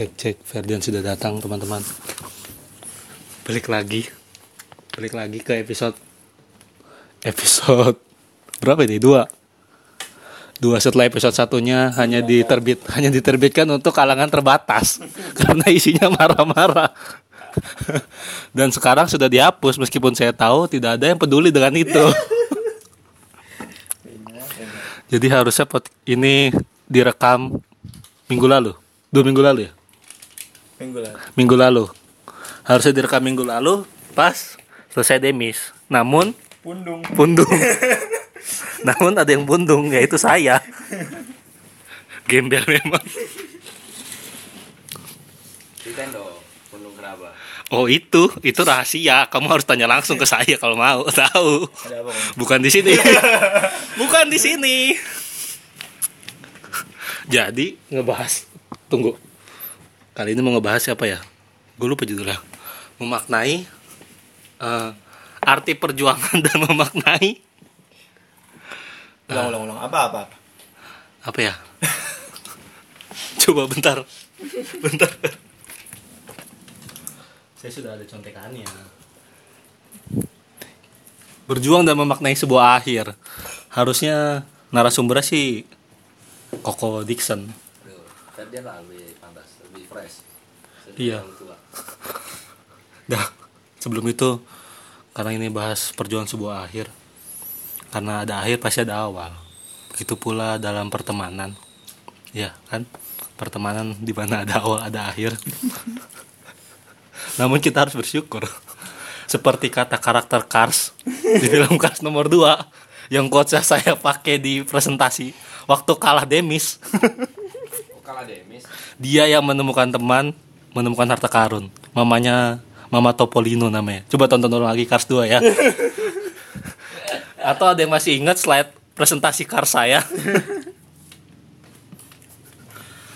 Cek cek Ferdian sudah datang teman-teman. Balik lagi. Balik lagi ke episode episode berapa ini? Dua. Dua setelah episode satunya hanya diterbit hanya diterbitkan untuk kalangan terbatas karena isinya marah-marah. Dan sekarang sudah dihapus meskipun saya tahu tidak ada yang peduli dengan itu. Jadi harusnya pot ini direkam minggu lalu, dua minggu lalu ya Minggu lalu. minggu lalu harusnya direkam minggu lalu pas selesai demis namun Pundung. pundung namun ada yang pundung yaitu saya. Gembel memang. Oh itu. Itu rahasia. Kamu harus tanya langsung ke saya kalau mau tahu. Ada apa? Bang? bukan di sini. Bukan di sini. Jadi ngebahas. Tunggu. Kali ini mau ngebahas siapa ya? Gue lupa judulnya. Memaknai eh, arti perjuangan dan memaknai Ulang, ulang, ulang. Apa, apa? apa? apa ya coba bentar bentar saya sudah ada contekannya berjuang dan memaknai sebuah akhir harusnya narasumbernya sih Koko Dixon Tuh, Ferdian lah lebih pantas, lebih fresh. Iya. Dah, sebelum itu karena ini bahas perjuangan sebuah akhir. Karena ada akhir pasti ada awal. Begitu pula dalam pertemanan. Ya, kan? Pertemanan di mana ada awal, ada akhir. Namun kita harus bersyukur. Seperti kata karakter Cars di film Cars nomor 2 yang quotesnya saya pakai di presentasi waktu kalah Demis. Oh, kalah Demis. Dia yang menemukan teman, menemukan harta karun. Mamanya Mama Topolino namanya. Coba tonton ulang lagi Cars 2 ya. Atau ada yang masih ingat slide presentasi Cars saya?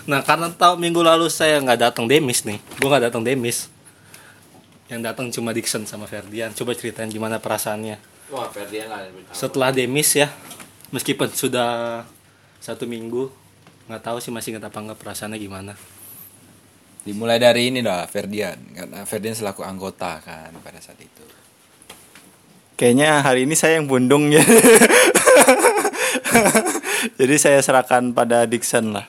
nah, karena tahu minggu lalu saya nggak datang Demis nih. Gue nggak datang Demis. Yang datang cuma Dixon sama Ferdian. Coba ceritain gimana perasaannya. Wah, Ferdian lah. Setelah Demis ya, meskipun sudah satu minggu, nggak tahu sih masih ingat apa nggak perasaannya gimana. Dimulai dari ini dah Ferdian karena Ferdian selaku anggota kan pada saat itu. Kayaknya hari ini saya yang pundung ya. Jadi saya serahkan pada Dixon lah.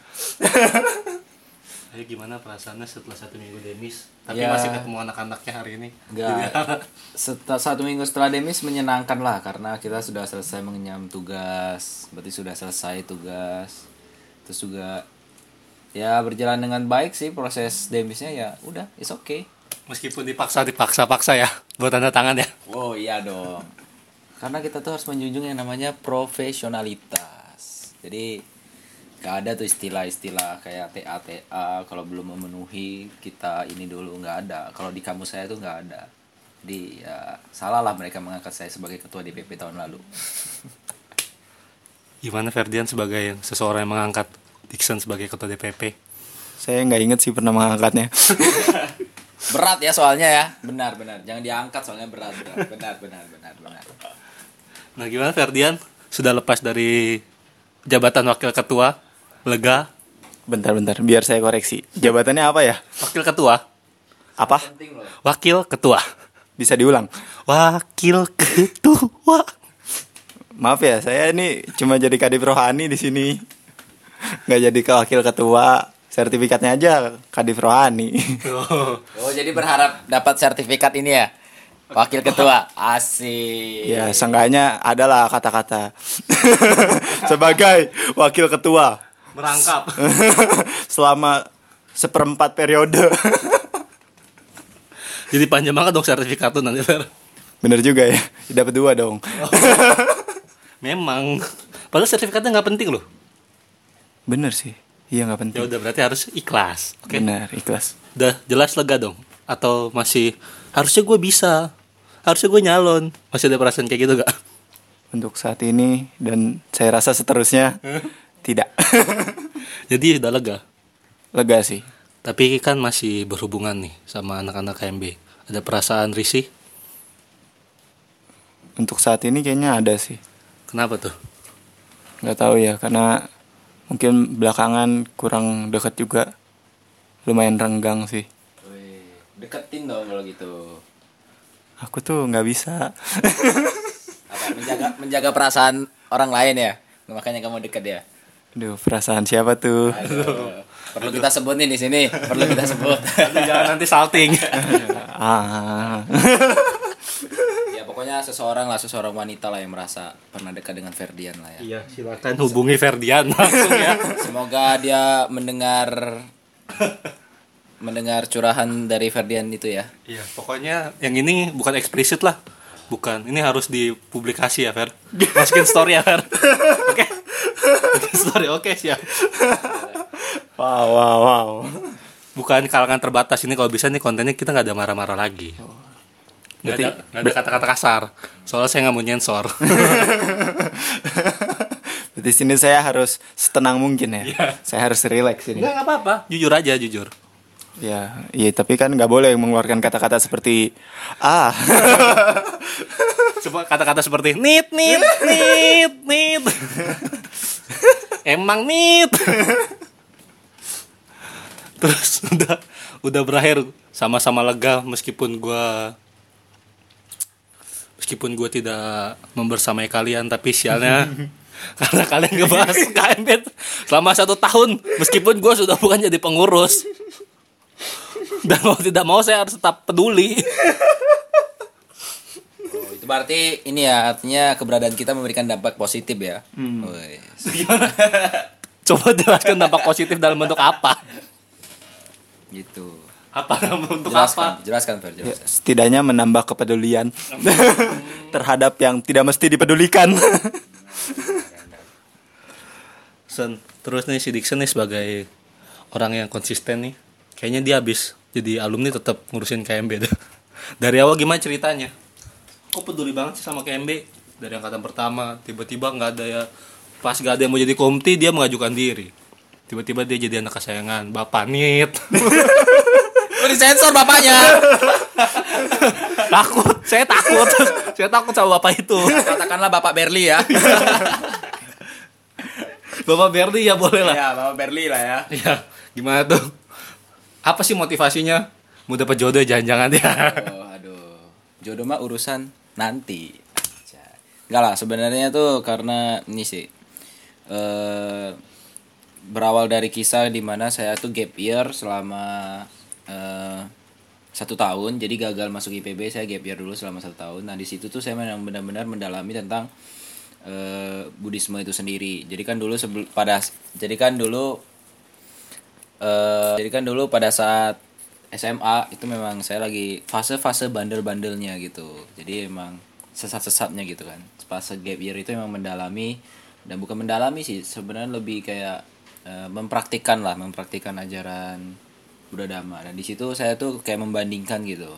Ayo gimana perasaannya setelah satu minggu demis? Tapi Ya. masih ketemu anak-anaknya hari ini. Enggak. Setelah satu minggu setelah demis menyenangkan lah karena kita sudah selesai mengenyam tugas, berarti sudah selesai tugas. Terus juga ya berjalan dengan baik sih proses demisnya ya udah it's okay. Meskipun dipaksa dipaksa-paksa ya buat tanda tangan ya. Oh iya dong. Karena kita tuh harus menjunjung yang namanya profesionalitas. Jadi gak ada tuh istilah-istilah kayak TA TA kalau belum memenuhi kita ini dulu nggak ada. Kalau di kamus saya tuh nggak ada. Jadi ya salah lah mereka mengangkat saya sebagai ketua DPP tahun lalu. Gimana Ferdian sebagai seseorang yang mengangkat Dixon sebagai ketua DPP? Saya nggak inget sih pernah mengangkatnya. Berat ya soalnya ya. Benar benar. Jangan diangkat soalnya berat berat. Benar benar benar benar. Nah gimana Ferdian? Sudah lepas dari jabatan wakil ketua? Lega? Bentar-bentar, biar saya koreksi. Jabatannya apa ya? Wakil ketua? Apa? Wakil ketua. Bisa diulang? Wakil ketua. Maaf ya, saya ini cuma jadi kadif rohani di sini. Nggak jadi ke wakil ketua. Sertifikatnya aja kadif rohani. Oh, Oh jadi berharap dapat sertifikat ini ya. Wakil ketua Asik ya, seenggaknya adalah kata-kata. Sebagai wakil ketua. merangkap. Selama seperempat periode. Jadi panjang banget dong sertifikat tuh nanti Fer. Bener juga ya, dapat dua dong. Memang. Padahal sertifikatnya nggak penting loh. Bener sih, iya nggak Ya penting. udah berarti harus ikhlas. Oke. Benar, ikhlas. Udah jelas lega dong. Atau masih harusnya gue bisa. Harusnya gue nyalon. Masih ada perasaan kayak gitu gak? untuk saat ini dan saya rasa seterusnya tidak. Jadi udah lega. Lega sih. Tapi kan masih berhubungan nih sama anak-anak KMB. Ada perasaan risih? Untuk saat ini kayaknya ada sih. Kenapa tuh? nggak tahu ya karena mungkin belakangan kurang dekat juga lumayan renggang sih Wih, deketin dong kalau gitu. aku tuh nggak bisa Apa menjaga menjaga perasaan orang lain ya? Makanya kamu deket ya. Aduh perasaan siapa tuh Aduh, perlu kita sebut nih di sini, perlu kita sebut. Jangan nanti salting. ah seseorang lah, seseorang wanita lah yang merasa pernah dekat dengan Ferdian lah ya. Iya, silakan hubungi Ferdian langsung ya. Semoga dia mendengar mendengar curahan dari Ferdian itu ya. Iya, pokoknya yang ini bukan eksplisit lah. Bukan, ini harus dipublikasi ya, Fer. Masukin story ya, Fer. Oke. Masukin story, oke siap. wow wow wow Bukan kalangan terbatas ini kalau bisa nih kontennya kita nggak ada marah-marah lagi. Nggak ada, nggak ada kata-kata kasar. Soalnya saya nggak mau nyensor. di sini saya harus setenang mungkin ya saya harus relax ini Nggak nggak apa-apa. Jujur aja, jujur. ya iya tapi kan nggak boleh mengeluarkan kata-kata seperti ah Coba kata-kata seperti nit nit nit nit. Emang nit. Terus udah udah berakhir sama-sama lega meskipun gua meskipun gua tidak membersamai kalian tapi sialnya karena kalian ngebahas KMB selama satu tahun meskipun gua sudah bukan jadi pengurus dan mau tidak mau saya harus tetap peduli Oh, itu berarti ini ya artinya keberadaan kita memberikan dampak positif ya. Wih. Coba jelaskan dampak positif dalam bentuk apa? Gitu. Apa bentuk Jelaskan, apa? jelaskan Fer, Ya, jelaskan. setidaknya menambah kepedulian terhadap yang tidak mesti dipedulikan Sen, terus nih si Dixon nih sebagai orang yang konsisten nih, kayaknya dia habis jadi alumni tetap ngurusin KMB dah. Dari awal gimana ceritanya? Kok peduli banget sih sama KMB? Dari angkatan pertama, tiba-tiba nggak ada ya pas gak ada yang mau jadi komti dia mengajukan diri. Tiba-tiba dia jadi anak kesayangan, bapak nit. Kok disensor bapaknya? takut, saya takut, saya takut sama bapak itu. Katakanlah Bapak Berli ya. Bapak Berdi ya boleh lah. ya, Bapak Berli lah ya. Iya, gimana tuh? Apa sih motivasinya? Mau dapat jodoh jangan-jangan ya? Oh, aduh. Jodoh mah urusan nanti. Enggak lah, sebenarnya tuh karena ini sih. eh berawal dari kisah di mana saya tuh gap year selama eh satu tahun jadi gagal masuk IPB saya gap year dulu selama satu tahun. Nah di situ tuh saya memang benar-benar mendalami tentang eh Buddhisme itu sendiri. Jadi kan dulu sebelum pada jadi kan dulu eh jadi kan dulu pada saat SMA itu memang saya lagi fase-fase bandel-bandelnya gitu. Jadi emang sesat-sesatnya gitu kan. Fase gap year itu memang mendalami dan bukan mendalami sih sebenarnya lebih kayak eh, mempraktikkan lah mempraktikkan ajaran Buddha Dhamma dan di situ saya tuh kayak membandingkan gitu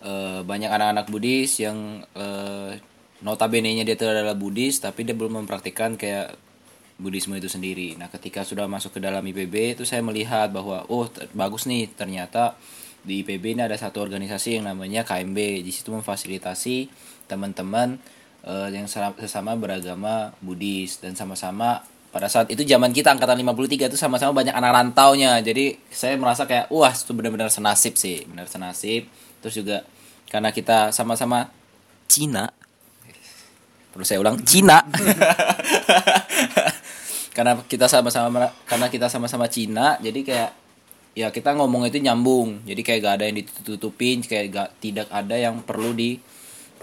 Eh, banyak anak-anak Buddhis yang eh, notabene-nya dia itu adalah Buddhis tapi dia belum mempraktikkan kayak Buddhisme itu sendiri. Nah, ketika sudah masuk ke dalam IPB itu saya melihat bahwa oh bagus nih ternyata di IPB ini ada satu organisasi yang namanya KMB. Di situ memfasilitasi teman-teman eh, yang sesama beragama Buddhis dan sama-sama pada saat itu zaman kita angkatan 53 itu sama-sama banyak anak rantaunya. Jadi saya merasa kayak wah itu benar-benar senasib sih, benar senasib. Terus juga karena kita sama-sama Cina perlu saya ulang Cina karena kita sama-sama karena kita sama-sama Cina jadi kayak ya kita ngomong itu nyambung jadi kayak gak ada yang ditutupin kayak gak tidak ada yang perlu di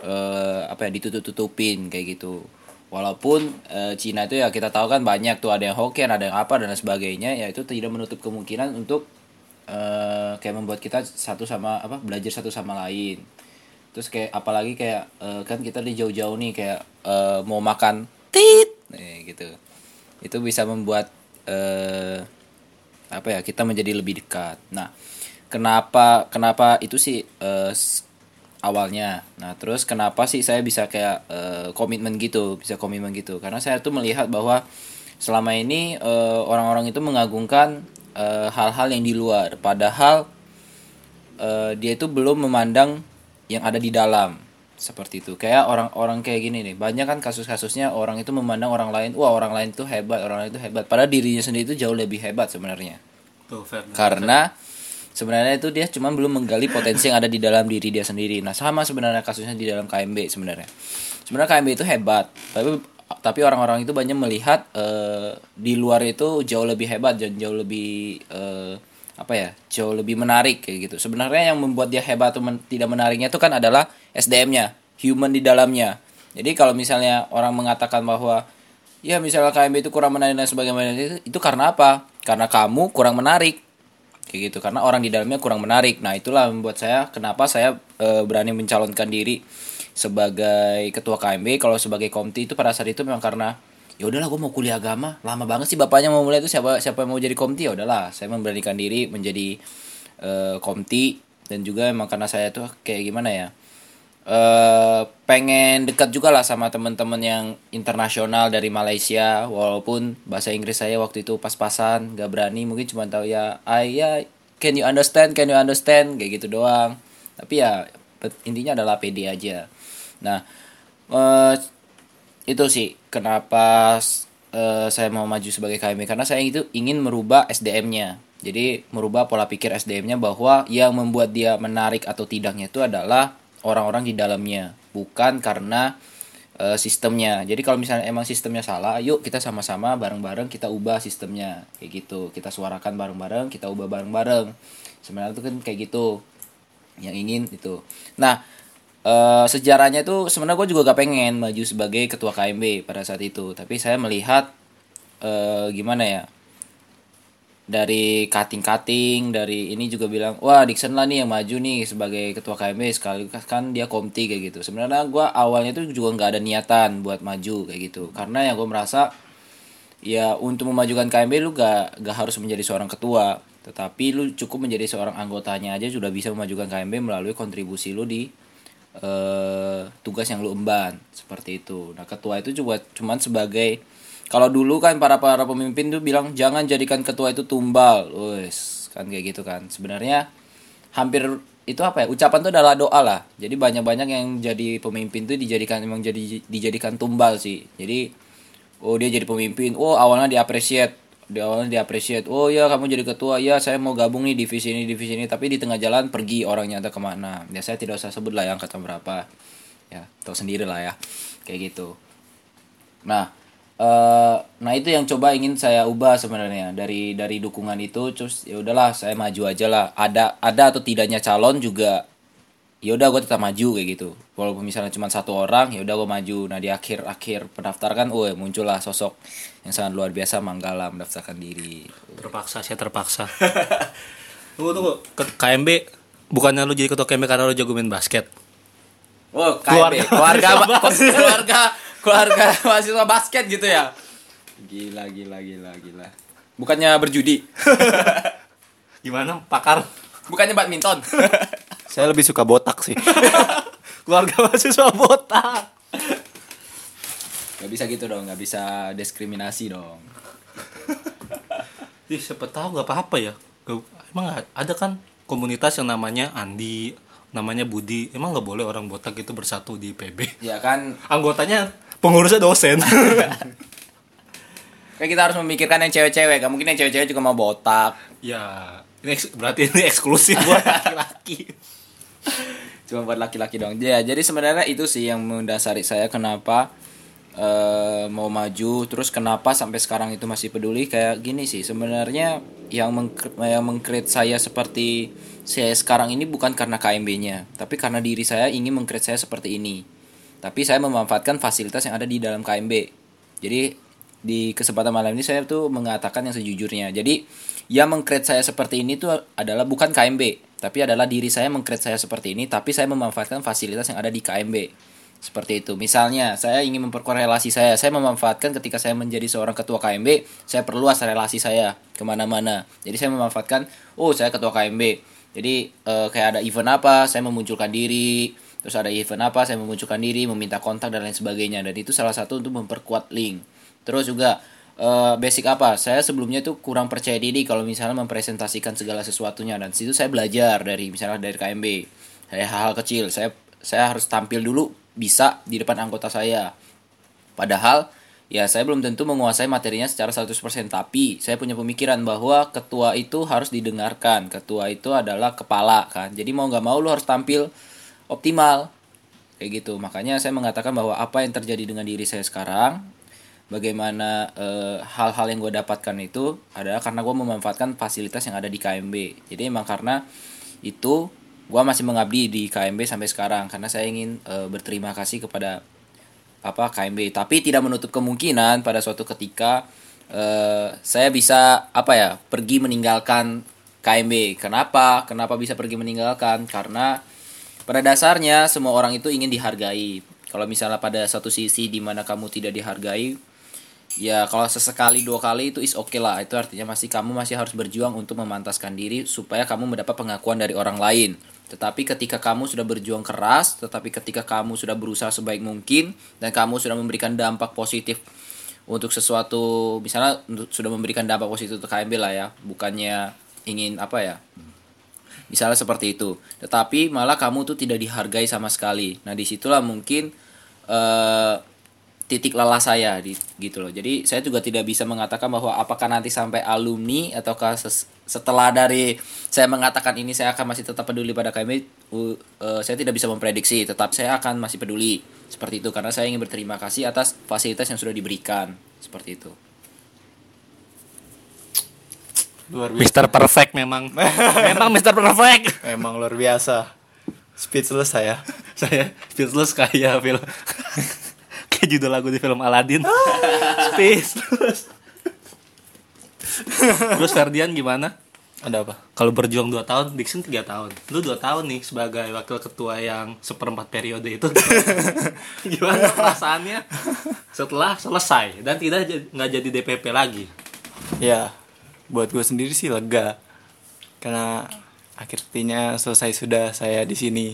eh, apa ya ditutup-tutupin kayak gitu walaupun eh, Cina itu ya kita tahu kan banyak tuh ada yang Hokkien ada yang apa dan sebagainya ya itu tidak menutup kemungkinan untuk eh, kayak membuat kita satu sama apa belajar satu sama lain. Terus kayak apalagi kayak eh, kan kita di jauh-jauh nih kayak eh, mau makan tit. Nih gitu. Itu bisa membuat eh, apa ya kita menjadi lebih dekat. Nah kenapa kenapa itu sih eh, s- awalnya. Nah, terus kenapa sih saya bisa kayak eh, komitmen gitu, bisa komitmen gitu? Karena saya tuh melihat bahwa selama ini eh, orang-orang itu mengagungkan eh, hal-hal yang di luar, padahal eh, dia itu belum memandang yang ada di dalam. Seperti itu. Kayak orang-orang kayak gini nih. Banyak kan kasus-kasusnya orang itu memandang orang lain wah orang lain itu hebat orang lain itu hebat. Padahal dirinya sendiri itu jauh lebih hebat sebenarnya. Tuh, Ferdinand. karena sebenarnya itu dia cuma belum menggali potensi yang ada di dalam diri dia sendiri. Nah sama sebenarnya kasusnya di dalam KMB sebenarnya. Sebenarnya KMB itu hebat tapi tapi orang-orang itu banyak melihat eh, di luar itu jauh lebih hebat dan jauh lebih eh, apa ya jauh lebih menarik kayak gitu. Sebenarnya yang membuat dia hebat atau men- tidak menariknya itu kan adalah SDM-nya human di dalamnya. Jadi kalau misalnya orang mengatakan bahwa ya misalnya KMB itu kurang menarik dan sebagainya itu karena apa? Karena kamu kurang menarik kayak gitu. Karena orang di dalamnya kurang menarik. Nah itulah membuat saya kenapa saya eh, berani mencalonkan diri sebagai ketua KMB kalau sebagai komti itu pada saat itu memang karena ya udahlah gue mau kuliah agama. Lama banget sih bapaknya mau mulai itu. Siapa siapa yang mau jadi komti? Ya udahlah saya memberanikan diri menjadi eh, komti. Dan juga emang karena saya tuh kayak gimana ya eh pengen dekat juga lah sama teman-teman yang internasional dari Malaysia walaupun bahasa Inggris saya waktu itu pas-pasan gak berani mungkin cuma tahu ya I ya can you understand can you understand? Kayak gitu doang. Tapi ya intinya adalah PD aja. Nah eh itu sih kenapa eh, saya mau maju sebagai KMB karena saya itu ingin merubah SDM-nya jadi merubah pola pikir SDM-nya bahwa yang membuat dia menarik atau tidaknya itu adalah orang-orang di dalamnya bukan karena eh, sistemnya. Jadi kalau misalnya emang sistemnya salah yuk kita sama-sama bareng-bareng kita ubah sistemnya. Kayak gitu. Kita suarakan bareng-bareng kita ubah bareng-bareng. Sebenarnya itu kan kayak gitu. Yang ingin itu. Nah eh, sejarahnya itu sebenarnya gue juga gak pengen maju sebagai ketua KMB pada saat itu. Tapi saya melihat eh, gimana ya dari cutting-cutting dari ini juga bilang wah Dixon lah nih yang maju nih sebagai ketua KMB sekali kan dia komti kayak gitu. Sebenarnya gua awalnya tuh juga nggak ada niatan buat maju kayak gitu. Karena yang gue merasa ya untuk memajukan KMB lu gak, gak harus menjadi seorang ketua. Tetapi lu cukup menjadi seorang anggotanya aja sudah bisa memajukan KMB melalui kontribusi lu di eh, tugas yang lu emban. Seperti itu. Nah ketua itu juga cuman sebagai kalau dulu kan para para pemimpin tuh bilang jangan jadikan ketua itu tumbal. Wes kan kayak gitu kan. Sebenarnya hampir itu apa ya? Ucapan itu adalah doa lah. Jadi banyak banyak yang jadi pemimpin tuh dijadikan emang jadi dijadikan tumbal sih. Jadi oh dia jadi pemimpin. Oh awalnya diapresiat. Di awalnya diapresiat. Oh ya kamu jadi ketua. Ya saya mau gabung nih divisi ini divisi ini. Tapi di tengah jalan pergi orangnya entah ke mana. Ya saya tidak usah sebut lah yang angkatan berapa. Ya tahu sendiri lah ya. Kayak gitu. Nah eh nah itu yang coba ingin saya ubah sebenarnya. Dari dari dukungan itu terus ya udahlah saya maju aja lah. Ada ada atau tidaknya calon juga ya udah gue tetap maju kayak gitu. Walaupun misalnya cuma satu orang ya udah gue maju. Nah di akhir akhir pendaftaran oh muncullah sosok yang sangat luar biasa Manggala mendaftarkan diri. Terpaksa saya terpaksa. Tunggu tunggu. Ke KMB bukannya lu jadi ketua KMB karena lu jago main basket? Oh Keluarga- KMB keluarga. Keluarga keluarga keluarga mahasiswa basket gitu ya? Gila gila gila gila. Bukannya berjudi? Gimana? Pakar? Bukannya badminton? Saya lebih suka botak sih. keluarga mahasiswa botak. Nggak bisa gitu dong nggak bisa diskriminasi dong. Ih, siapa tahu nggak apa-apa ya. Gak- emang ada kan komunitas yang namanya Andi namanya Budi. Emang nggak boleh orang botak itu bersatu di PB ya kan. Anggotanya pengurusnya dosen. Kayak kita harus memikirkan yang cewek-cewek. Gak mungkin yang cewek-cewek juga mau botak. Ya ini berarti ini eksklusif buat laki-laki. Cuma buat laki-laki dong ya jadi sebenarnya itu sih yang mendasari saya kenapa eh, mau maju terus kenapa sampai sekarang itu masih peduli. Kayak gini sih sebenarnya yang meng yang mengkreat saya seperti saya sekarang ini bukan karena KMB-nya tapi karena diri saya ingin mengkreat saya seperti ini. Tapi saya memanfaatkan fasilitas yang ada di dalam KMB jadi di kesempatan malam ini saya tuh mengatakan yang sejujurnya. Jadi yang mengkreat saya seperti ini tuh adalah bukan KMB tapi adalah diri saya mengkreat saya seperti ini tapi saya memanfaatkan fasilitas yang ada di KMB seperti itu. Misalnya saya ingin memperkuat relasi saya. Saya memanfaatkan ketika saya menjadi seorang ketua KMB saya perluas relasi saya ke mana-mana. Jadi saya memanfaatkan oh saya ketua KMB jadi eh, kayak ada event apa saya memunculkan diri. Terus ada event apa saya memunculkan diri meminta kontak dan lain sebagainya. Dan itu salah satu untuk memperkuat link. Terus juga eh, basic apa? Saya sebelumnya tuh kurang percaya diri kalau misalnya mempresentasikan segala sesuatunya. Dan situ saya belajar dari misalnya dari KMB saya hal-hal kecil. Saya saya harus tampil dulu bisa di depan anggota saya. Padahal ya saya belum tentu menguasai materinya secara 100% tapi saya punya pemikiran bahwa ketua itu harus didengarkan. Ketua itu adalah kepala kan. Jadi mau nggak mau lu harus tampil optimal. Kayak gitu. Makanya saya mengatakan bahwa apa yang terjadi dengan diri saya sekarang bagaimana eh, hal-hal yang gue dapatkan itu adalah karena gue memanfaatkan fasilitas yang ada di KMB. Jadi emang karena itu gue masih mengabdi di KMB sampai sekarang karena saya ingin eh, berterima kasih kepada apa KMB tapi tidak menutup kemungkinan pada suatu ketika eh, saya bisa apa ya pergi meninggalkan KMB kenapa? Kenapa bisa pergi meninggalkan? Karena pada dasarnya semua orang itu ingin dihargai. Kalau misalnya pada satu sisi di mana kamu tidak dihargai ya kalau sesekali dua kali itu is oke lah. Itu artinya masih kamu masih harus berjuang untuk memantaskan diri supaya kamu mendapat pengakuan dari orang lain tetapi ketika kamu sudah berjuang keras tetapi ketika kamu sudah berusaha sebaik mungkin dan kamu sudah memberikan dampak positif untuk sesuatu misalnya untuk- sudah memberikan dampak positif untuk KMB lah ya bukannya ingin apa ya misalnya seperti itu. Tetapi malah kamu tuh tidak dihargai sama sekali. Nah di situlah mungkin eh, titik lelah saya di gitu loh. Jadi saya juga tidak bisa mengatakan bahwa apakah nanti sampai alumni ataukah ses- setelah dari saya mengatakan ini saya akan masih tetap peduli pada KMB u- eh, saya tidak bisa memprediksi tetap saya akan masih peduli seperti itu karena saya ingin berterima kasih atas fasilitas yang sudah diberikan seperti itu Luar biasa. Mister Perfect memang. memang Mister Perfect. Emang luar biasa. Speechless saya. Saya speechless kayak film kayak judul lagu di film Aladdin. speechless. Terus Ferdian gimana? Ada apa? Kalau berjuang 2 tahun, Dixon 3 tahun. Lu 2 tahun nih sebagai wakil ketua yang seperempat periode itu. gimana perasaannya setelah selesai dan tidak nggak jadi DPP lagi? Ya, buat gue sendiri sih lega. Karena akhirnya selesai sudah saya di sini.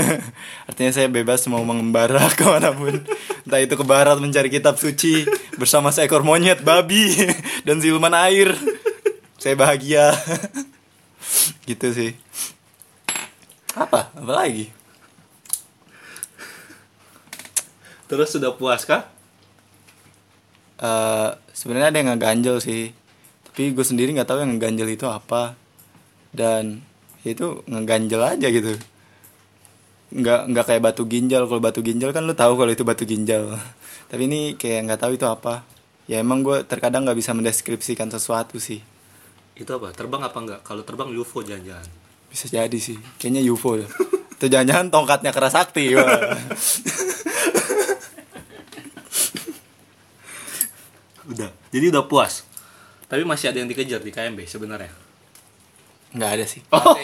Artinya saya bebas mau mengembara ke mana pun. Entah itu ke barat mencari kitab suci bersama seekor monyet, babi, dan siluman air. Saya bahagia. gitu sih. Apa? Apa lagi? Terus sudah puas kah? eh sebenarnya ada yang ngeganjel sih tapi gue sendiri nggak tahu yang ngeganjel itu apa dan itu ngeganjel aja gitu nggak nggak kayak batu ginjal kalau batu ginjal kan lu tahu kalau itu batu ginjal tapi ini kayak nggak tahu itu apa ya emang gue terkadang nggak bisa mendeskripsikan sesuatu sih Itu apa? Terbang apa enggak? Kalau terbang UFO jangan-jangan. bisa jadi sih kayaknya UFO deh. itu jangan-jangan tongkatnya keras sakti. Udah. Jadi udah puas. Tapi masih ada yang dikejar di KMB sebenarnya. nggak ada sih Oh,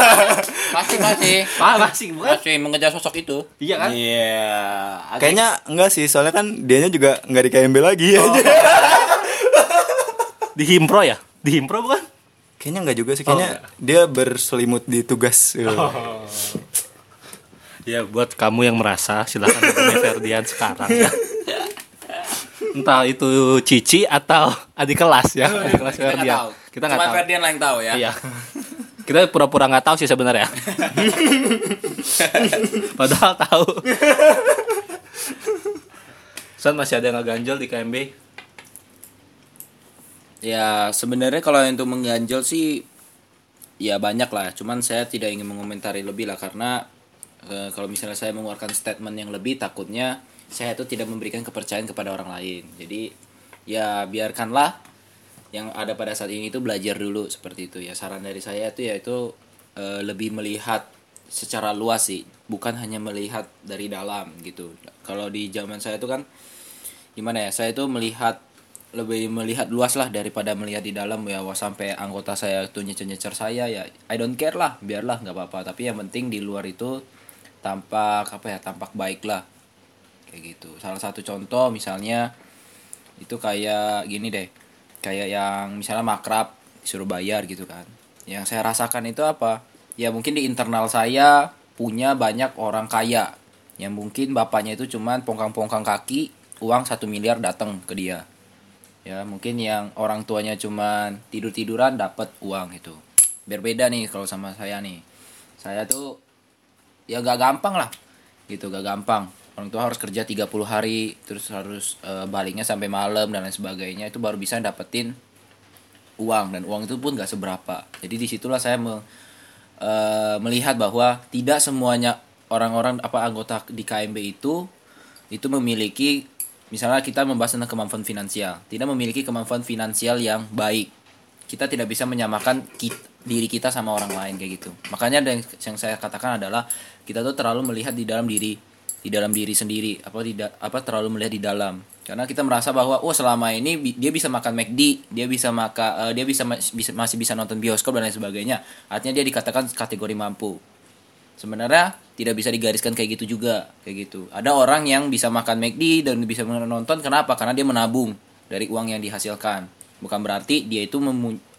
masih masih ah, masih bukan? masih mengejar sosok itu Iya kan? Iya, kayaknya enggak sih, soalnya kan dianya juga nggak di KMB lagi aja. Di Himpro ya? Di Himpro bukan? Kayaknya enggak juga sih, Oh, kayaknya enggak. dia berselimut di tugas. Ya buat kamu yang merasa silahkan hubungi Ferdian sekarang ya. Entah itu Cici atau adik kelas ya, adik kelas kita nggak Ferdian. tahu Kita nggak cuma tahu. Ferdian lah yang tahu ya Iya. Kita pura-pura nggak tahu sih sebenarnya. Padahal tahu. San masih ada yang ngeganjel di KMB. Ya sebenarnya kalau untuk mengganjal sih ya banyak lah. Cuman saya tidak ingin mengomentari lebih lah karena eh, kalau misalnya saya mengeluarkan statement yang lebih takutnya saya itu tidak memberikan kepercayaan kepada orang lain. Jadi ya biarkanlah yang ada pada saat ini itu belajar dulu seperti itu ya. Saran dari saya itu yaitu eh, lebih melihat secara luas sih, bukan hanya melihat dari dalam gitu. Kalau di zaman saya itu kan gimana ya saya itu melihat lebih melihat luas lah daripada melihat di dalam ya wah sampai anggota saya itu nyecer nyecer saya ya I don't care lah biarlah nggak apa-apa. Tapi yang penting di luar itu tampak apa ya tampak baik lah. Kayak gitu. Salah satu contoh misalnya itu kayak gini deh. Kayak yang misalnya makrab disuruh bayar gitu kan. Yang saya rasakan itu apa? Ya mungkin di internal saya punya banyak orang kaya. Yang mungkin bapaknya itu cuman pongkang-pongkang kaki uang satu miliar datang ke dia ya mungkin yang orang tuanya cuman tidur tiduran dapat uang itu berbeda nih kalau sama saya nih. Saya tuh ya gak gampang lah gitu gak gampang. Orang tua harus kerja 30 hari terus harus eh, baliknya sampai malam dan lain sebagainya itu baru bisa dapetin uang. Dan uang itu pun gak seberapa. Jadi di situlah saya me- eh, melihat bahwa tidak semuanya orang-orang apa anggota di KMB itu itu memiliki misalnya kita membahas tentang kemampuan finansial. Tidak memiliki kemampuan finansial yang baik. Kita tidak bisa menyamakan ki- diri kita sama orang lain kayak gitu. Makanya yang, yang saya katakan adalah kita tuh terlalu melihat di dalam diri di dalam diri sendiri. Apa tidak apa terlalu melihat di dalam. Karena kita merasa bahwa oh selama ini dia bisa makan McD dia bisa maka eh, dia bisa, bisa masih bisa nonton bioskop dan lain sebagainya. Artinya dia dikatakan kategori mampu. Sebenarnya tidak bisa digariskan kayak gitu juga kayak gitu. Ada orang yang bisa makan McD dan bisa menonton kenapa? Karena dia menabung dari uang yang dihasilkan. Bukan berarti dia itu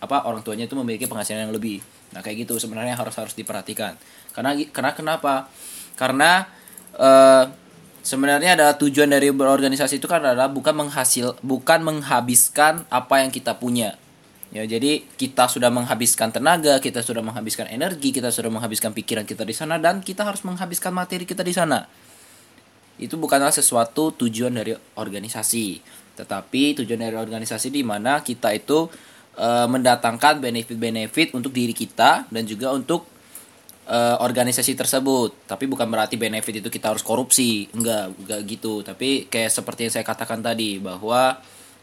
apa orang tuanya itu memiliki penghasilan yang lebih. Nah kayak gitu sebenarnya harus harus diperhatikan. Karena karena kenapa? Karena eh, sebenarnya adalah tujuan dari berorganisasi itu kan adalah bukan menghasil bukan menghabiskan apa yang kita punya Ya, jadi kita sudah menghabiskan tenaga, kita sudah menghabiskan energi, kita sudah menghabiskan pikiran kita di sana dan kita harus menghabiskan materi kita di sana. Itu bukanlah sesuatu tujuan dari organisasi, tetapi tujuan dari organisasi di mana kita itu eh, mendatangkan benefit-benefit untuk diri kita dan juga untuk eh, organisasi tersebut. Tapi bukan berarti benefit itu kita harus korupsi, enggak, enggak gitu. Tapi kayak seperti yang saya katakan tadi bahwa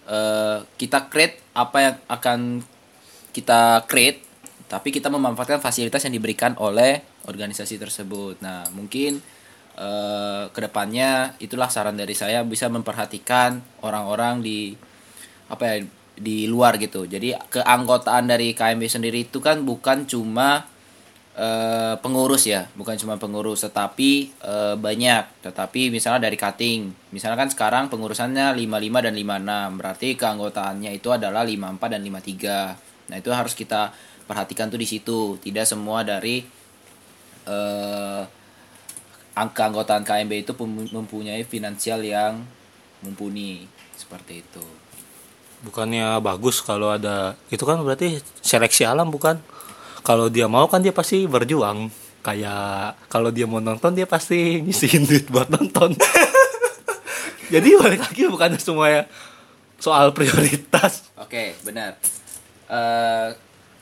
eh, kita create apa yang akan kita create, tapi kita memanfaatkan fasilitas yang diberikan oleh organisasi tersebut. Nah, mungkin eh, ke depannya itulah saran dari saya bisa memperhatikan orang-orang di apa ya di luar gitu. Jadi keanggotaan dari KMB sendiri itu kan bukan cuma eh, pengurus ya, bukan cuma pengurus, tetapi eh, banyak. Tetapi misalnya dari cutting, misalnya kan sekarang pengurusannya 55 dan 56, berarti keanggotaannya itu adalah 54 dan 53. Nah itu harus kita perhatikan tuh di situ, tidak semua dari eh, angka anggotaan KMB itu mempunyai finansial yang mumpuni seperti itu. bukannya bagus kalau ada itu kan berarti seleksi alam bukan kalau dia mau kan dia pasti berjuang kayak kalau dia mau nonton dia pasti ngisiin duit buat nonton jadi balik lagi bukan semuanya soal prioritas Oke, benar. Eh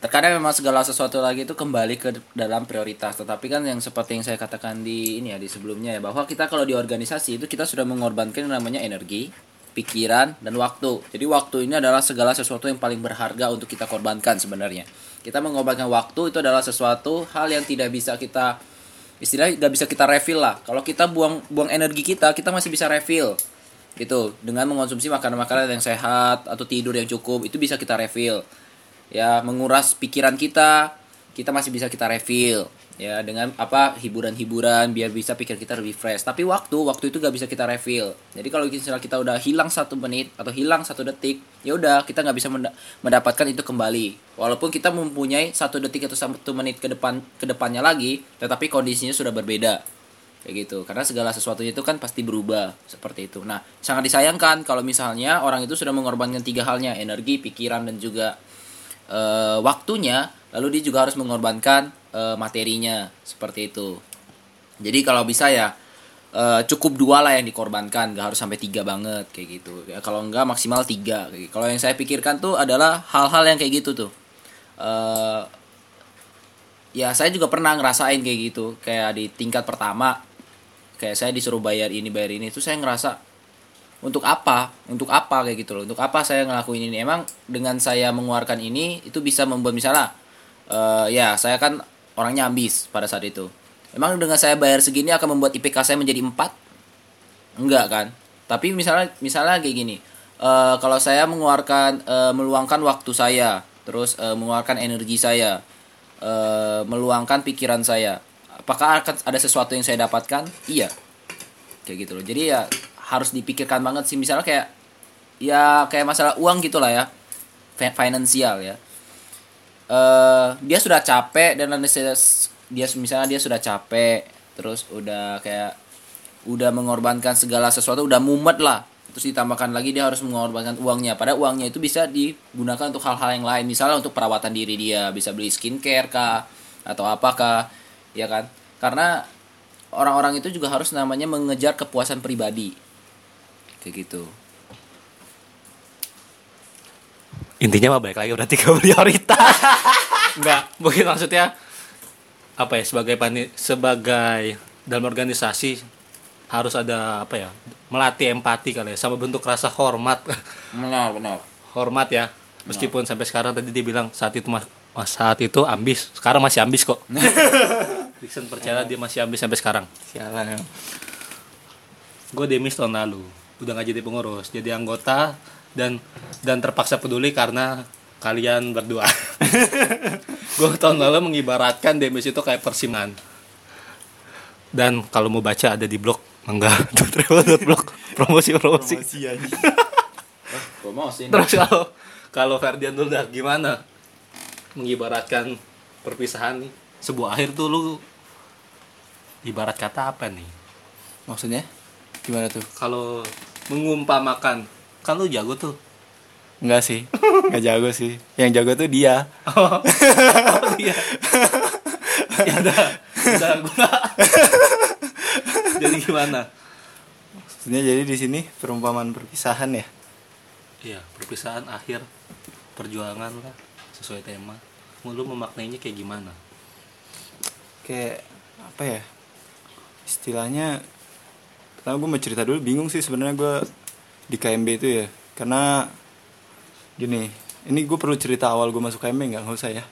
terkadang memang segala sesuatu lagi itu kembali ke dalam prioritas. Tetapi kan yang seperti yang saya katakan di ini ya di sebelumnya ya bahwa kita kalau di organisasi itu kita sudah mengorbankan yang namanya energi, pikiran dan waktu. Jadi waktu ini adalah segala sesuatu yang paling berharga untuk kita korbankan sebenarnya. Kita mengorbankan waktu itu adalah sesuatu hal yang tidak bisa kita istilahnya nggak bisa kita refill lah. Kalau kita buang buang energi kita, kita masih bisa refill gitu dengan mengonsumsi makanan-makanan yang sehat atau tidur yang cukup itu bisa kita refill ya menguras pikiran kita kita masih bisa kita refill ya dengan apa hiburan-hiburan biar bisa pikir kita lebih fresh. Tapi waktu waktu itu gak bisa kita refill. Jadi kalau misalnya kita udah hilang satu menit atau hilang satu detik ya udah kita nggak bisa menda- mendapatkan itu kembali. Walaupun kita mempunyai satu detik atau satu menit ke depan ke depannya lagi tetapi kondisinya sudah berbeda. Kayak gitu. Karena segala sesuatunya itu kan pasti berubah seperti itu. Nah sangat disayangkan kalau misalnya orang itu sudah mengorbankan tiga halnya energi pikiran dan juga eh, waktunya lalu dia juga harus mengorbankan eh, materinya seperti itu. Jadi kalau bisa ya eh, cukup dua lah yang dikorbankan nggak harus sampai tiga banget kayak gitu. Ya, kalau enggak maksimal tiga gitu. kalau yang saya pikirkan tuh adalah hal-hal yang kayak gitu tuh. Eh, ya saya juga pernah ngerasain kayak gitu. Kayak di tingkat pertama kayak saya disuruh bayar ini bayar ini itu saya ngerasa untuk apa? Untuk apa? kayak gitu loh. Untuk apa saya ngelakuin ini? Emang dengan saya mengeluarkan ini itu bisa membuat misalnya eh, ya saya kan orangnya ambis pada saat itu. Emang dengan saya bayar segini akan membuat IPK saya menjadi 4 enggak kan? Tapi misalnya misalnya kayak gini eh, kalau saya mengeluarkan eh, meluangkan waktu saya terus eh, mengeluarkan energi saya eh, meluangkan pikiran saya apakah akan ada sesuatu yang saya dapatkan? Iya. Kayak gitu loh. Jadi ya harus dipikirkan banget sih. Misalnya kayak ya kayak masalah uang gitulah ya. Fi- finansial ya eh dia sudah capek dan saya- dia misalnya dia sudah capek terus udah kayak udah mengorbankan segala sesuatu udah mumet lah. Terus ditambahkan lagi dia harus mengorbankan uangnya. Pada uangnya itu bisa digunakan untuk hal-hal yang lain. Misalnya untuk perawatan diri dia bisa beli skincare kah atau apakah ya kan? Karena orang-orang itu juga harus namanya mengejar kepuasan pribadi. Kayak gitu intinya mah baik lagi berarti ke prioritas. Enggak mungkin maksudnya apa ya sebagai pani sebagai dalam organisasi harus ada apa ya melatih empati kali ya sama bentuk rasa hormat. Benar benar. Hormat ya meskipun sampai sekarang tadi dia bilang saat itu mas, mas- saat itu ambis sekarang masih ambis kok. Dixon percaya dia masih ambis sampai sekarang. Sialan ya. Gue demis tahun lalu udah nggak jadi pengurus jadi anggota dan dan terpaksa peduli karena kalian berdua. Gue tahun lalu mengibaratkan demis itu kayak persiman dan kalau mau baca ada di blog enggak blog. Promosi promosi. Promosi promosi. Terus kalau kalau Ferdian dulu dah gimana? Mengibaratkan perpisahan nih. Sebuah akhir tuh lu ibarat kata apa nih? Maksudnya? Gimana tuh? Kalau mengumpamakan kan lu jago tuh. Enggak sih. Enggak jago sih. Yang jago tuh dia. Oh, iya ya udah. Udah gua jadi gimana? Maksudnya jadi di sini perumpamaan perpisahan ya? Iya perpisahan akhir perjuangan lah sesuai tema. Lu memaknainya kayak gimana? Kayak Apa ya? Istilahnya Pertama gue mau cerita dulu Bingung sih sebenarnya gue Di KMB itu ya Karena Gini Ini gue perlu cerita awal gue masuk KMB nggak? Nggak usah ya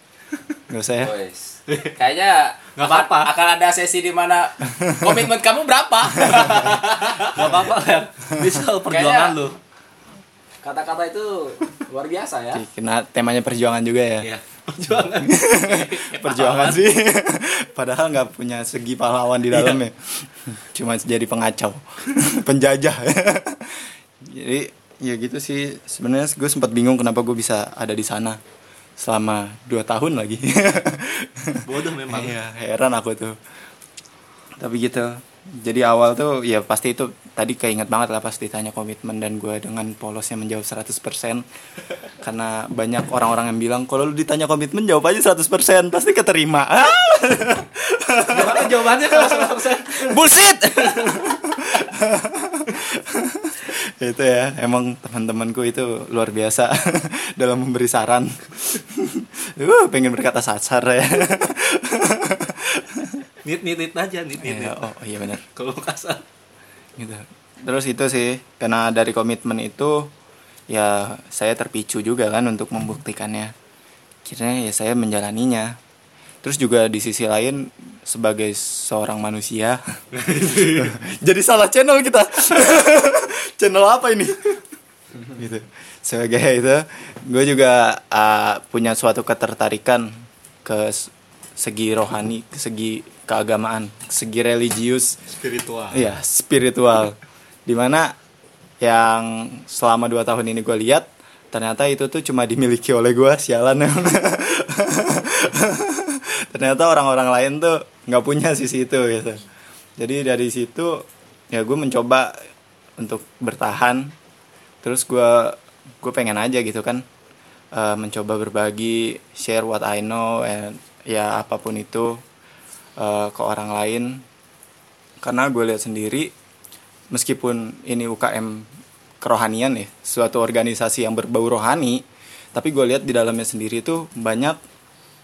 Nggak usah ya. Kayaknya Nggak akan- apa-apa. Akan ada sesi di mana komitmen kamu berapa? gak apa-apa kan bisa perjuangan Kayaknya- lu Kata-kata itu luar biasa ya. Kena temanya perjuangan juga ya Iya, perjuangan. perjuangan sih padahal nggak punya segi pahlawan di dalamnya cuma jadi pengacau penjajah jadi ya gitu sih. Sebenarnya gue sempat bingung kenapa gue bisa ada di sana selama dua tahun lagi. Bodoh memang. Iya, heran aku tuh. Tapi gitu. Jadi awal tuh ya pasti itu tadi keinget banget lah pas ditanya komitmen dan gue dengan polosnya menjawab 100% karena banyak orang-orang yang bilang kalau lu ditanya komitmen jawab aja 100% pasti keterima! Gimana jawabannya kalau 100%? bullshit itu ya emang teman-temanku itu luar biasa dalam memberi saran uh, pengen berkata sasar ya Nit nit nit aja nit nit. Nit. oh iya benar Kalau kasar. gitu terus itu sih karena dari komitmen itu ya saya terpicu juga kan untuk membuktikannya akhirnya ya saya menjalaninya terus juga di sisi lain sebagai seorang manusia jadi salah channel kita. Channel apa ini? Gitu. Sebagai itu gue juga uh, punya suatu ketertarikan ke segi rohani ke segi keagamaan segi religius. Spiritual. Iya, spiritual. Di mana yang selama dua tahun ini gue lihat ternyata itu tuh cuma dimiliki oleh gue sialan ternyata orang-orang lain tuh nggak punya sisi itu gitu. Jadi dari situ ya gue mencoba untuk bertahan. Terus gue gue pengen aja gitu kan eh, mencoba berbagi share what I know and ya apa pun itu eh, ke orang lain. Karena gue lihat sendiri meskipun ini UKM kerohanian ya suatu organisasi yang berbau rohani tapi gue lihat di dalamnya sendiri tuh banyak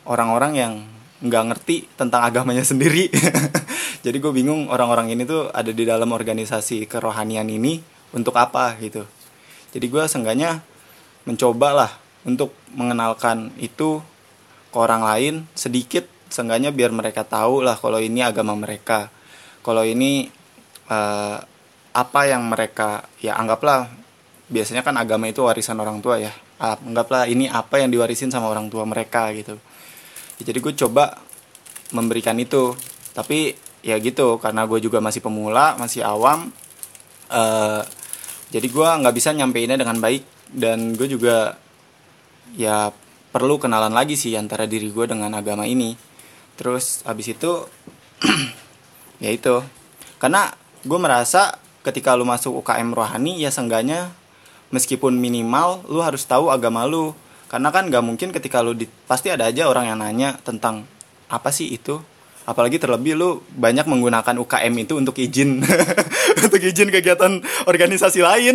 orang-orang yang nggak ngerti tentang agamanya sendiri. Jadi gue bingung orang-orang ini tuh ada di dalam organisasi kerohanian ini untuk apa gitu. Jadi gue seenggaknya mencoba lah untuk mengenalkan itu ke orang lain sedikit seenggaknya biar mereka tahu lah kalau ini agama mereka. Kalau ini eh, apa yang mereka ya anggaplah biasanya kan agama itu warisan orang tua ya. Ah, anggaplah ini apa yang diwarisin sama orang tua mereka gitu Ya, jadi gue coba memberikan itu. Tapi ya gitu karena gue juga masih pemula masih awam eh jadi gue nggak bisa nyampeinnya dengan baik. Dan gue juga ya perlu kenalan lagi sih antara diri gue dengan agama ini. Terus habis itu ya itu. Karena gue merasa ketika lu masuk UKM rohani ya seenggaknya meskipun minimal lu harus tahu agama lu karena kan nggak mungkin ketika lu di, pasti ada aja orang yang nanya tentang apa sih itu. Apalagi terlebih lu banyak menggunakan UKM itu untuk izin. Untuk izin kegiatan organisasi lain.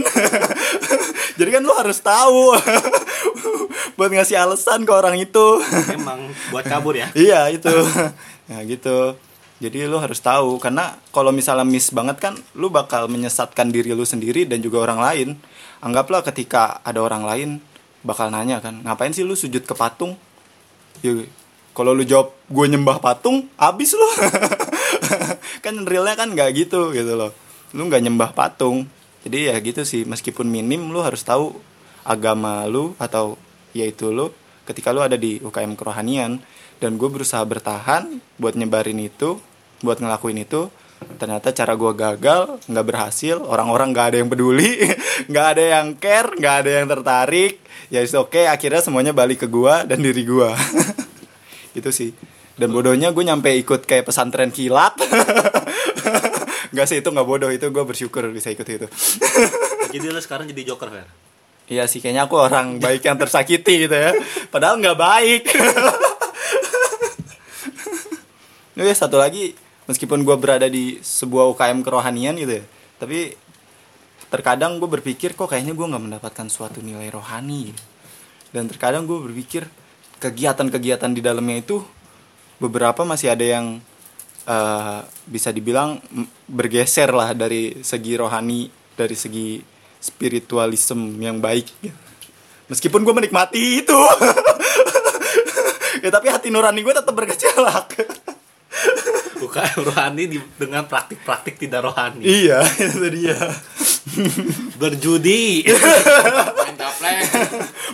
Jadi kan lu harus tahu buat ngasih alasan ke orang itu. Emang buat kabur ya. iya itu. Ya gitu. Jadi lu harus tahu. Karena kalau misalnya miss banget kan lu bakal menyesatkan diri lu sendiri dan juga orang lain. Anggaplah ketika ada orang lain bakal nanya kan ngapain sih lu sujud ke patung? Ya kalau lu jawab gue nyembah patung abis lu. Kan realnya kan nggak gitu gitu loh. Lu nggak nyembah patung. Jadi ya gitu sih meskipun minim lu harus tahu agama lu atau yaitu lu ketika lu ada di UKM kerohanian. Dan gue berusaha bertahan buat nyebarin itu buat ngelakuin itu ternyata cara gue gagal nggak berhasil orang-orang nggak ada yang peduli nggak ada yang care nggak ada yang tertarik. Ya oke akhirnya semuanya balik ke gue dan diri gue itu sih. Dan bodohnya gue nyampe ikut kayak pesantren kilat. Nggak sih itu nggak bodoh. Itu gue bersyukur bisa ikut itu. Jadi lu sekarang jadi joker, Fer. Iya sih kayaknya aku orang baik yang tersakiti gitu ya. Padahal nggak baik. Ini ya satu lagi meskipun gue berada di sebuah UKM kerohanian gitu ya tapi terkadang gue berpikir kok kayaknya gue nggak mendapatkan suatu nilai rohani? Dan terkadang gue berpikir kegiatan-kegiatan di dalamnya itu beberapa masih ada yang eh, bisa dibilang bergeser lah dari segi rohani dari segi spiritualisme yang baik gitu. meskipun gue menikmati itu. Ya tapi hati nurani gue tetap bergejolak UKM rohani di- dengan praktik-praktik tidak rohani. iya itu dia Berjudi.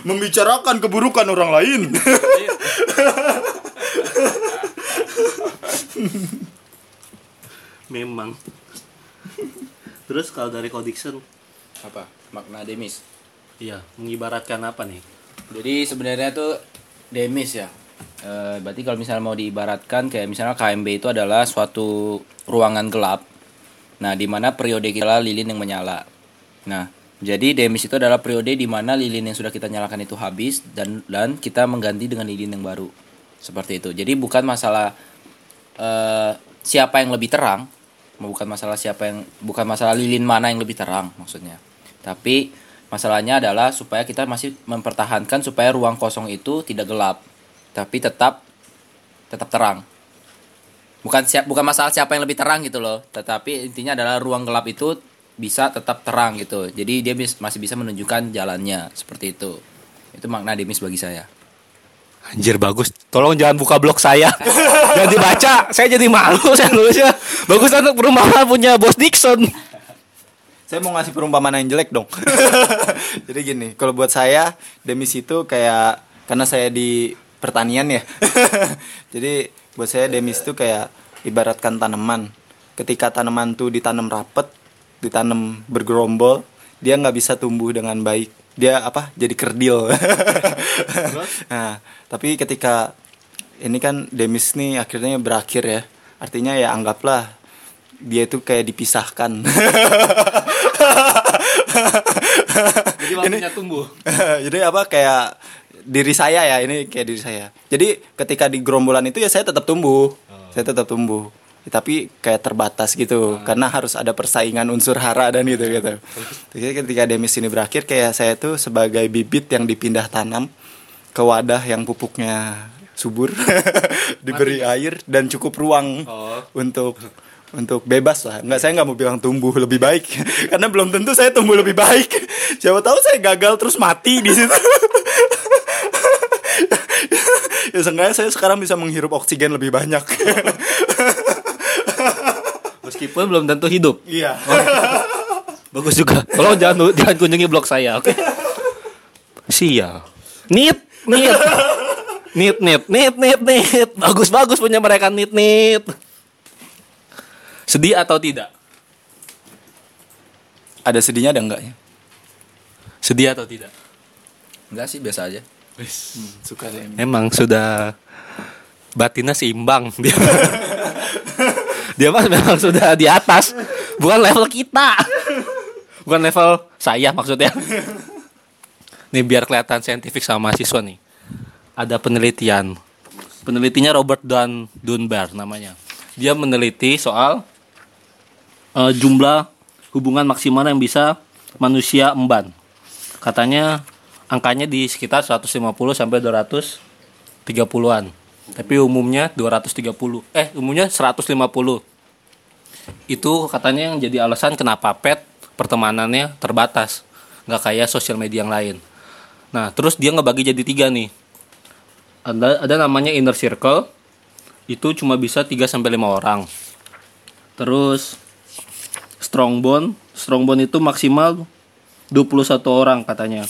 Membicarakan keburukan orang lain Memang. Terus kalau dari Codixon, Apa? Makna demis. iya, mengibaratkan apa nih? Jadi sebenarnya tuh demis ya. Eh, berarti kalau misalnya mau diibaratkan kayak misalnya KMB itu adalah suatu ruangan gelap. Nah, di mana periode kita adalah lilin yang menyala. Nah, jadi demis itu adalah periode di mana lilin yang sudah kita nyalakan itu habis dan dan kita mengganti dengan lilin yang baru. Seperti itu. Jadi bukan masalah eh, siapa yang lebih terang, bukan masalah siapa yang bukan masalah lilin mana yang lebih terang maksudnya. Tapi masalahnya adalah supaya kita masih mempertahankan supaya ruang kosong itu tidak gelap, tapi tetap tetap terang. Bukan siap bukan masalah siapa yang lebih terang gitu loh, tetapi intinya adalah ruang gelap itu bisa tetap terang gitu. Jadi dia bis- masih bisa menunjukkan jalannya seperti itu. Itu makna demis bagi saya. Anjir bagus. Tolong jangan buka blog saya. jangan dibaca. Saya jadi malu saya nulisnya. Bagus untuk perumahan punya Bos Dixon. saya mau ngasih perumpamaan yang jelek dong jadi gini kalau buat saya demis itu kayak karena saya di pertanian ya. Jadi buat saya demis itu kayak ibaratkan tanaman. Ketika tanaman tuh ditanam rapet ditanam bergerombol dia nggak bisa tumbuh dengan baik. Dia apa? Jadi kerdil. Nah tapi ketika ini kan demis nih akhirnya berakhir ya. Artinya ya anggaplah dia itu kayak dipisahkan. Jadi waktunya tumbuh. jadi apa kayak diri saya ya ini kayak diri saya. Jadi ketika di gerombolan itu ya saya tetap tumbuh. Saya tetap tumbuh. Ya, tapi kayak terbatas gitu karena harus ada persaingan unsur hara dan gitu gitu. Jadi ketika demis ini berakhir kayak saya tuh sebagai bibit yang dipindah tanam ke wadah yang pupuknya subur diberi air dan cukup ruang Oh. untuk untuk bebas lah. Nggak saya nggak mau bilang tumbuh lebih baik karena belum tentu saya tumbuh lebih baik. Siapa tahu saya gagal terus mati di situ ya seenggaknya saya sekarang bisa menghirup oksigen lebih banyak Meskipun belum tentu hidup. iya Bagus juga. Tolong jangan jangan kunjungi blog saya, oke? Sial. Nit, nit. Nit, nit, nit, nit, nit. Bagus, bagus punya mereka nit, nit. Sedih atau tidak? ada sedihnya ada enggaknya Sedih atau tidak? Enggak sih biasa aja. Suka saya Emang sudah batinnya seimbang. Dia. dia mah memang sudah di atas. Bukan level kita. Bukan level saya maksudnya. Nih biar kelihatan saintifik sama mahasiswa nih. Ada penelitian. Penelitinya Robert Dan Dunbar namanya. Dia meneliti soal eh, jumlah hubungan maksimal yang bisa manusia emban. Katanya angkanya di sekitar 150 sampai 230-an tapi umumnya 230 eh umumnya 150 itu katanya yang jadi alasan kenapa pet pertemanannya terbatas. Nggak kayak sosial media yang lain. Nah terus dia ngebagi jadi tiga nih. Ada ada namanya inner circle. Itu cuma bisa 3 sampai 5 orang. Terus strong bond. Strong bond itu maksimal 21 orang katanya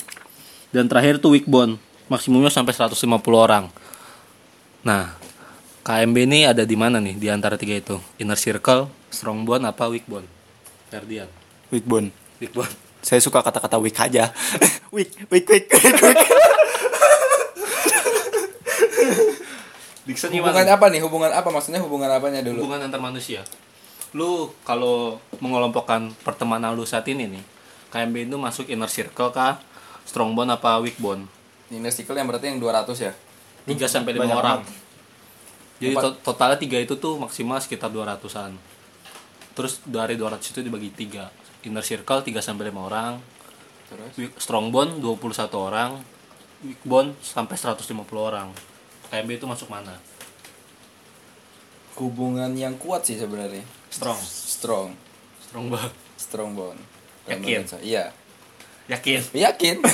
dan terakhir tuh weak bond maksimumnya sampai 150 orang nah KMB ini ada di mana nih di antara tiga itu inner circle strong bond apa weak bond Ferdian Weak bond Saya suka kata-kata weak aja. weak, weak, weak, weak, weak. Dixon Hubungan apa nih? Hubungan apa? Maksudnya hubungan apanya dulu? hubungan antar manusia lu kalau mengelompokkan pertemanan lu saat ini nih KMB itu masuk inner circle kah strong bond apa weak bond Inner circle yang berarti yang 200 ya? 3 sampai 5 Banyak orang. banget. Jadi to- totalnya 3 itu tuh maksimal sekitar 200-an. Terus dari 200 itu dibagi 3. Inner circle 3 sampai 5 orang, Terus? strong bond 21 orang, weak bond sampai 150 orang. KMB itu masuk mana? Hubungan yang kuat sih sebenarnya. Strong. Strong. Strong bond. Strong bond. Yakin? Iya. Yakin. Yakin.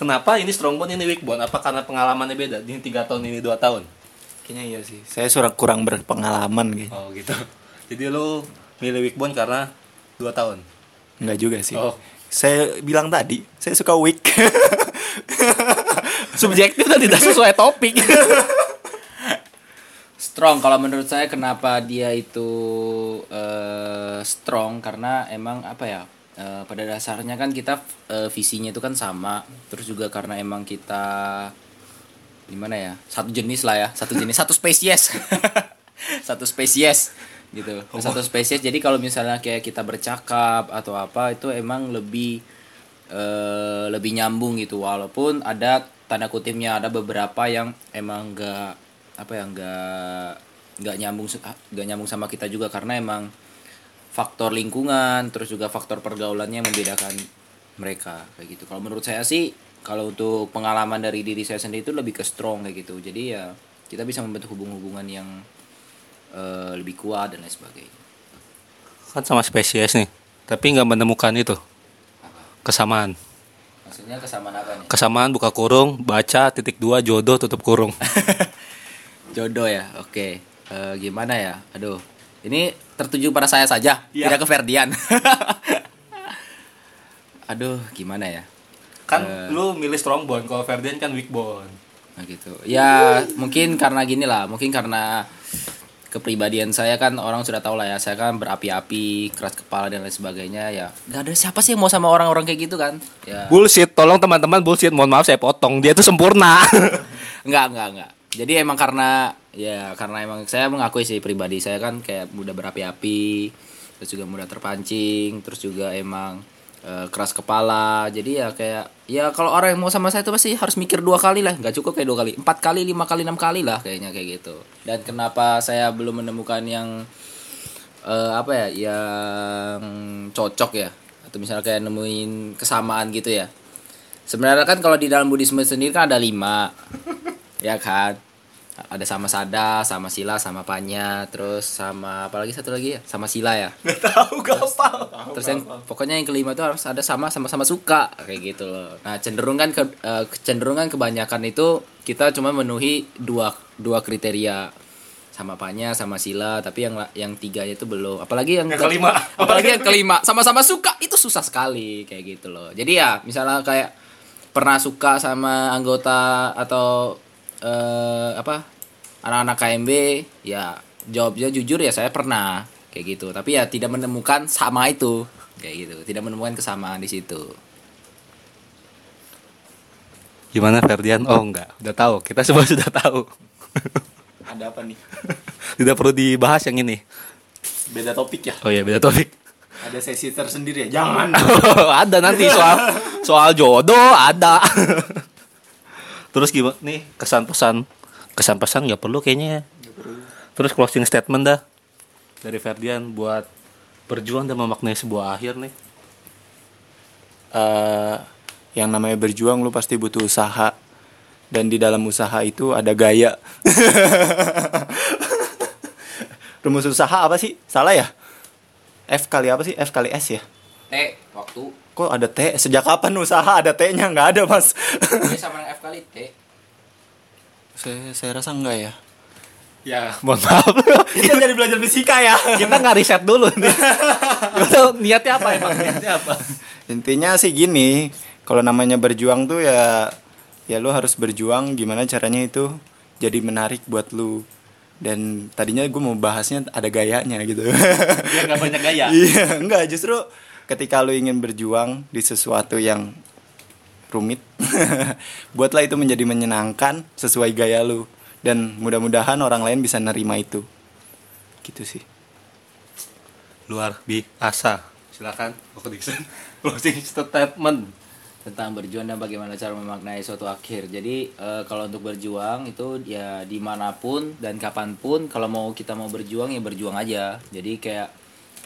Kenapa ini strong bond ini weak bond? Apa karena pengalamannya beda? Ini 3 tahun ini 2 tahun. Kayaknya iya sih. Saya sudah kurang berpengalaman gitu. Oh gitu. Jadi lu milih weak bond karena 2 tahun. Enggak juga sih. Oh. Saya bilang tadi, saya suka weak. Subjektif dan tidak sesuai topik. strong kalau menurut saya kenapa dia itu eh, strong karena emang apa ya eh, pada dasarnya kan kita eh, visinya itu kan sama. Terus juga karena emang kita gimana ya satu jenis lah ya satu jenis satu spesies. Satu spesies gitu. Satu spesies. Jadi kalau misalnya kayak kita bercakap atau apa itu emang lebih eh, lebih nyambung gitu. Walaupun ada tanda kutipnya ada beberapa yang emang enggak apa ya enggak nggak nyambung nggak nyambung sama kita juga. Karena emang faktor lingkungan terus juga faktor pergaulannya yang membedakan mereka kayak gitu. Kalau menurut saya sih kalau untuk pengalaman dari diri saya sendiri itu lebih ke strong kayak gitu. Jadi ya kita bisa membentuk hubungan-hubungan yang eh, lebih kuat dan lain sebagainya. Kan sama spesies nih tapi nggak menemukan itu. Kesamaan. Maksudnya kesamaan apa nih? Kesamaan buka kurung baca titik dua jodoh tutup kurung. Jodoh ya oke. Eh, gimana ya? Aduh ini tertuju pada saya saja Iya. tidak ke Ferdian aduh gimana ya kan lu milih strong bond kalau Ferdian kan weak bond Nah gitu. Ya mungkin karena gini lah, mungkin karena kepribadian saya kan orang sudah tahu lah ya, saya kan berapi-api, keras kepala dan lain sebagainya ya. Gak ada siapa sih yang mau sama orang-orang kayak gitu kan? Ya. bullshit tolong teman-teman bullshit mohon maaf saya potong dia tuh sempurna Enggak, enggak, enggak. Jadi emang karena ya karena emang saya mengakui sih pribadi saya kan kayak mudah berapi-api, terus juga mudah terpancing, terus juga emang eh, keras kepala. Jadi ya kayak ya kalau orang yang mau sama saya itu pasti harus mikir dua kali lah, nggak cukup kayak dua kali, empat kali, lima kali, enam kali lah kayaknya kayak gitu. Dan kenapa saya belum menemukan yang eh, apa ya, yang cocok ya, atau misalnya kayak nemuin kesamaan gitu ya. Sebenarnya kan kalau di dalam Buddhisme sendiri kan ada lima ya kan ada sama sada sama sila sama panya terus sama apa lagi satu lagi ya? Sama sila ya? Nggak tahu gampang. terus yang pokoknya yang kelima itu harus ada sama sama sama suka kayak gitu loh. Nah cenderung kan ke eh, kecenderungan kebanyakan itu kita cuma memenuhi dua dua kriteria. Sama panya sama sila tapi yang yang tiga itu belum. Apalagi yang, Yang kelima. apalagi yang kelima. Sama-sama suka itu susah sekali kayak gitu loh. Jadi ya misalnya kayak pernah suka sama anggota atau eh, apa anak-anak KMB ya jawabnya jujur ya saya pernah kayak gitu tapi ya tidak menemukan sama itu kayak gitu tidak menemukan kesamaan di situ gimana Ferdian oh enggak udah tahu kita semua sudah tahu Ada apa nih? Tidak perlu dibahas yang ini. Beda topik ya. Oh iya, beda topik. Ada sesi tersendiri ya. Jangan. ada nanti soal soal jodoh ada. Terus gimana nih kesan pesan kesan pesan nggak perlu kayaknya. ya. Terus closing statement dah dari Ferdian buat berjuang dan memaknai sebuah akhir nih. Eh, yang namanya berjuang lu pasti butuh usaha dan di dalam usaha itu ada gaya. Rumus usaha apa sih? Salah ya? F kali apa sih? F kali S ya? T waktu Kok ada T? Sejak kapan usaha ada T-nya? Nggak ada, Mas. T sama F kali T saya, saya rasa enggak ya. Ya, mohon maaf. Kita jadi belajar fisika ya. Kita nggak riset dulu nih. Niatnya apa emang? Niatnya apa? Intinya sih gini, kalau namanya berjuang tuh ya ya lu harus berjuang gimana caranya itu jadi menarik buat lu. Dan tadinya gue mau bahasnya ada gayanya gitu. Biar nggak banyak gaya. Iya, enggak justru ketika lu ingin berjuang di sesuatu yang rumit, buatlah itu menjadi menyenangkan sesuai gaya lu dan mudah-mudahan orang lain bisa nerima itu. Gitu sih. Luar biasa. Silakan, Koko Dixon. Closing statement. tentang berjuang dan bagaimana cara memaknai suatu akhir. Jadi eh, kalau untuk berjuang itu ya di mana pun dan kapan pun kalau mau kita mau berjuang ya berjuang aja. Jadi kayak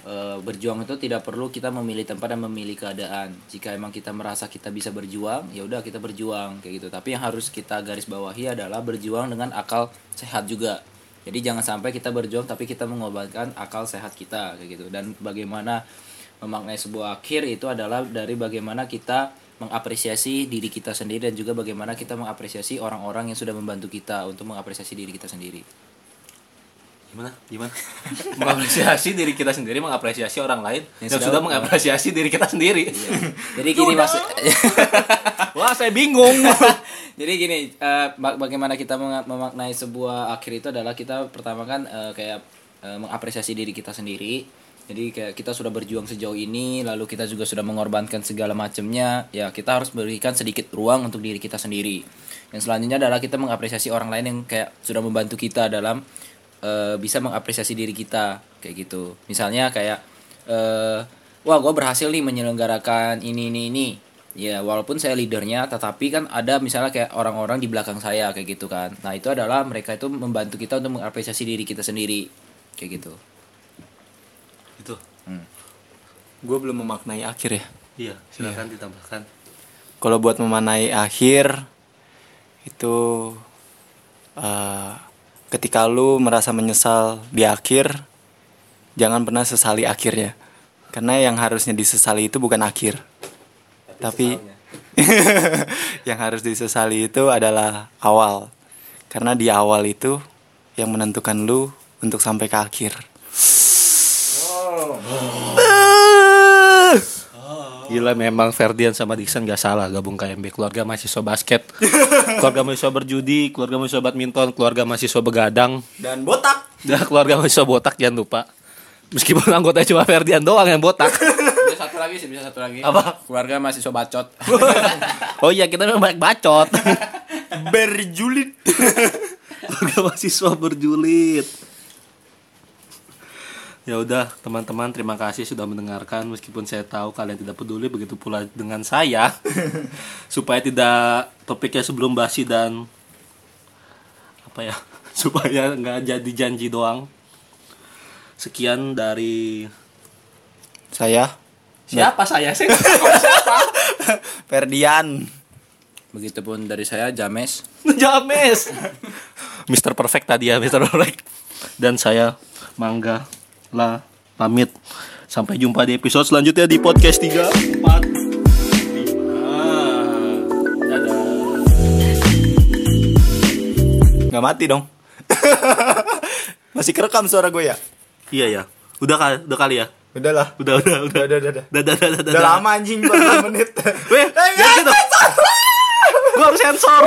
eh, berjuang itu tidak perlu kita memilih tempat dan memilih keadaan. Jika emang kita merasa kita bisa berjuang, ya udah kita berjuang kayak gitu. Tapi yang harus kita garis bawahi adalah berjuang dengan akal sehat juga. Jadi jangan sampai kita berjuang tapi kita mengorbankan akal sehat kita kayak gitu. Dan bagaimana memaknai sebuah akhir itu adalah dari bagaimana kita mengapresiasi diri kita sendiri dan juga bagaimana kita mengapresiasi orang-orang yang sudah membantu kita untuk mengapresiasi diri kita sendiri. Gimana? Gimana? mengapresiasi diri kita sendiri, mengapresiasi orang lain Yang yang sudah- sudah mengapresiasi diri kita sendiri. Jadi gini maksud Wah, saya bingung. Jadi gini, ba- bagaimana kita memaknai sebuah akhir itu adalah kita pertama kan eh, kayak eh, mengapresiasi diri kita sendiri. Jadi kayak kita sudah berjuang sejauh ini, lalu kita juga sudah mengorbankan segala macamnya. Ya kita harus berikan sedikit ruang untuk diri kita sendiri. Yang selanjutnya adalah kita mengapresiasi orang lain yang kayak sudah membantu kita dalam eh, bisa mengapresiasi diri kita kayak gitu. Misalnya kayak eh, wah gue berhasil nih menyelenggarakan ini ini ini ya walaupun saya leadernya tetapi kan ada misalnya kayak orang-orang di belakang saya kayak gitu kan nah itu adalah mereka itu membantu kita untuk mengapresiasi diri kita sendiri kayak gitu Itu. Gue belum memaknai akhir ya. Iya, silakan ditambahkan. Kalau buat memanai akhir itu eh, ketika lu merasa menyesal di akhir, jangan pernah sesali akhirnya. Karena yang harusnya disesali itu bukan akhir, tapi yang harus disesali itu adalah awal. Karena di awal itu yang menentukan lu untuk sampai ke akhir. Gila memang Ferdian sama Dixon gak salah gabung KMB keluarga mahasiswa basket, keluarga mahasiswa berjudi, keluarga mahasiswa badminton, keluarga mahasiswa begadang, Dan botak. dan keluarga mahasiswa botak jangan lupa. Meskipun anggotanya cuma Ferdian doang yang botak. bisa satu lagi sih bisa satu lagi Apa? keluarga mahasiswa bacot oh iya kita memang banyak bacot. Berjulit. keluarga mahasiswa berjulit. Ya udah teman-teman terima kasih sudah mendengarkan. Meskipun saya tahu kalian tidak peduli begitu pula dengan saya supaya tidak topiknya sebelum basi dan apa ya supaya nggak jadi janji doang. Sekian dari Saya. Siapa saya sih? Ferdian. begitupun dari saya James. James. Mr. Perfect tadi ya Mr. Perfect. Dan saya Mangga lah pamit sampai jumpa di episode selanjutnya di podcast 3 4 5 dadah Gak mati dong. Masih kerekam suara gue ya? iya ya udah kali udah kali ya Udahlah. udah udah udah Udah, udah, udah. udah udah udah Udah lama anjing 40 menit. Weh, jangan gitu. Gua harus sensor.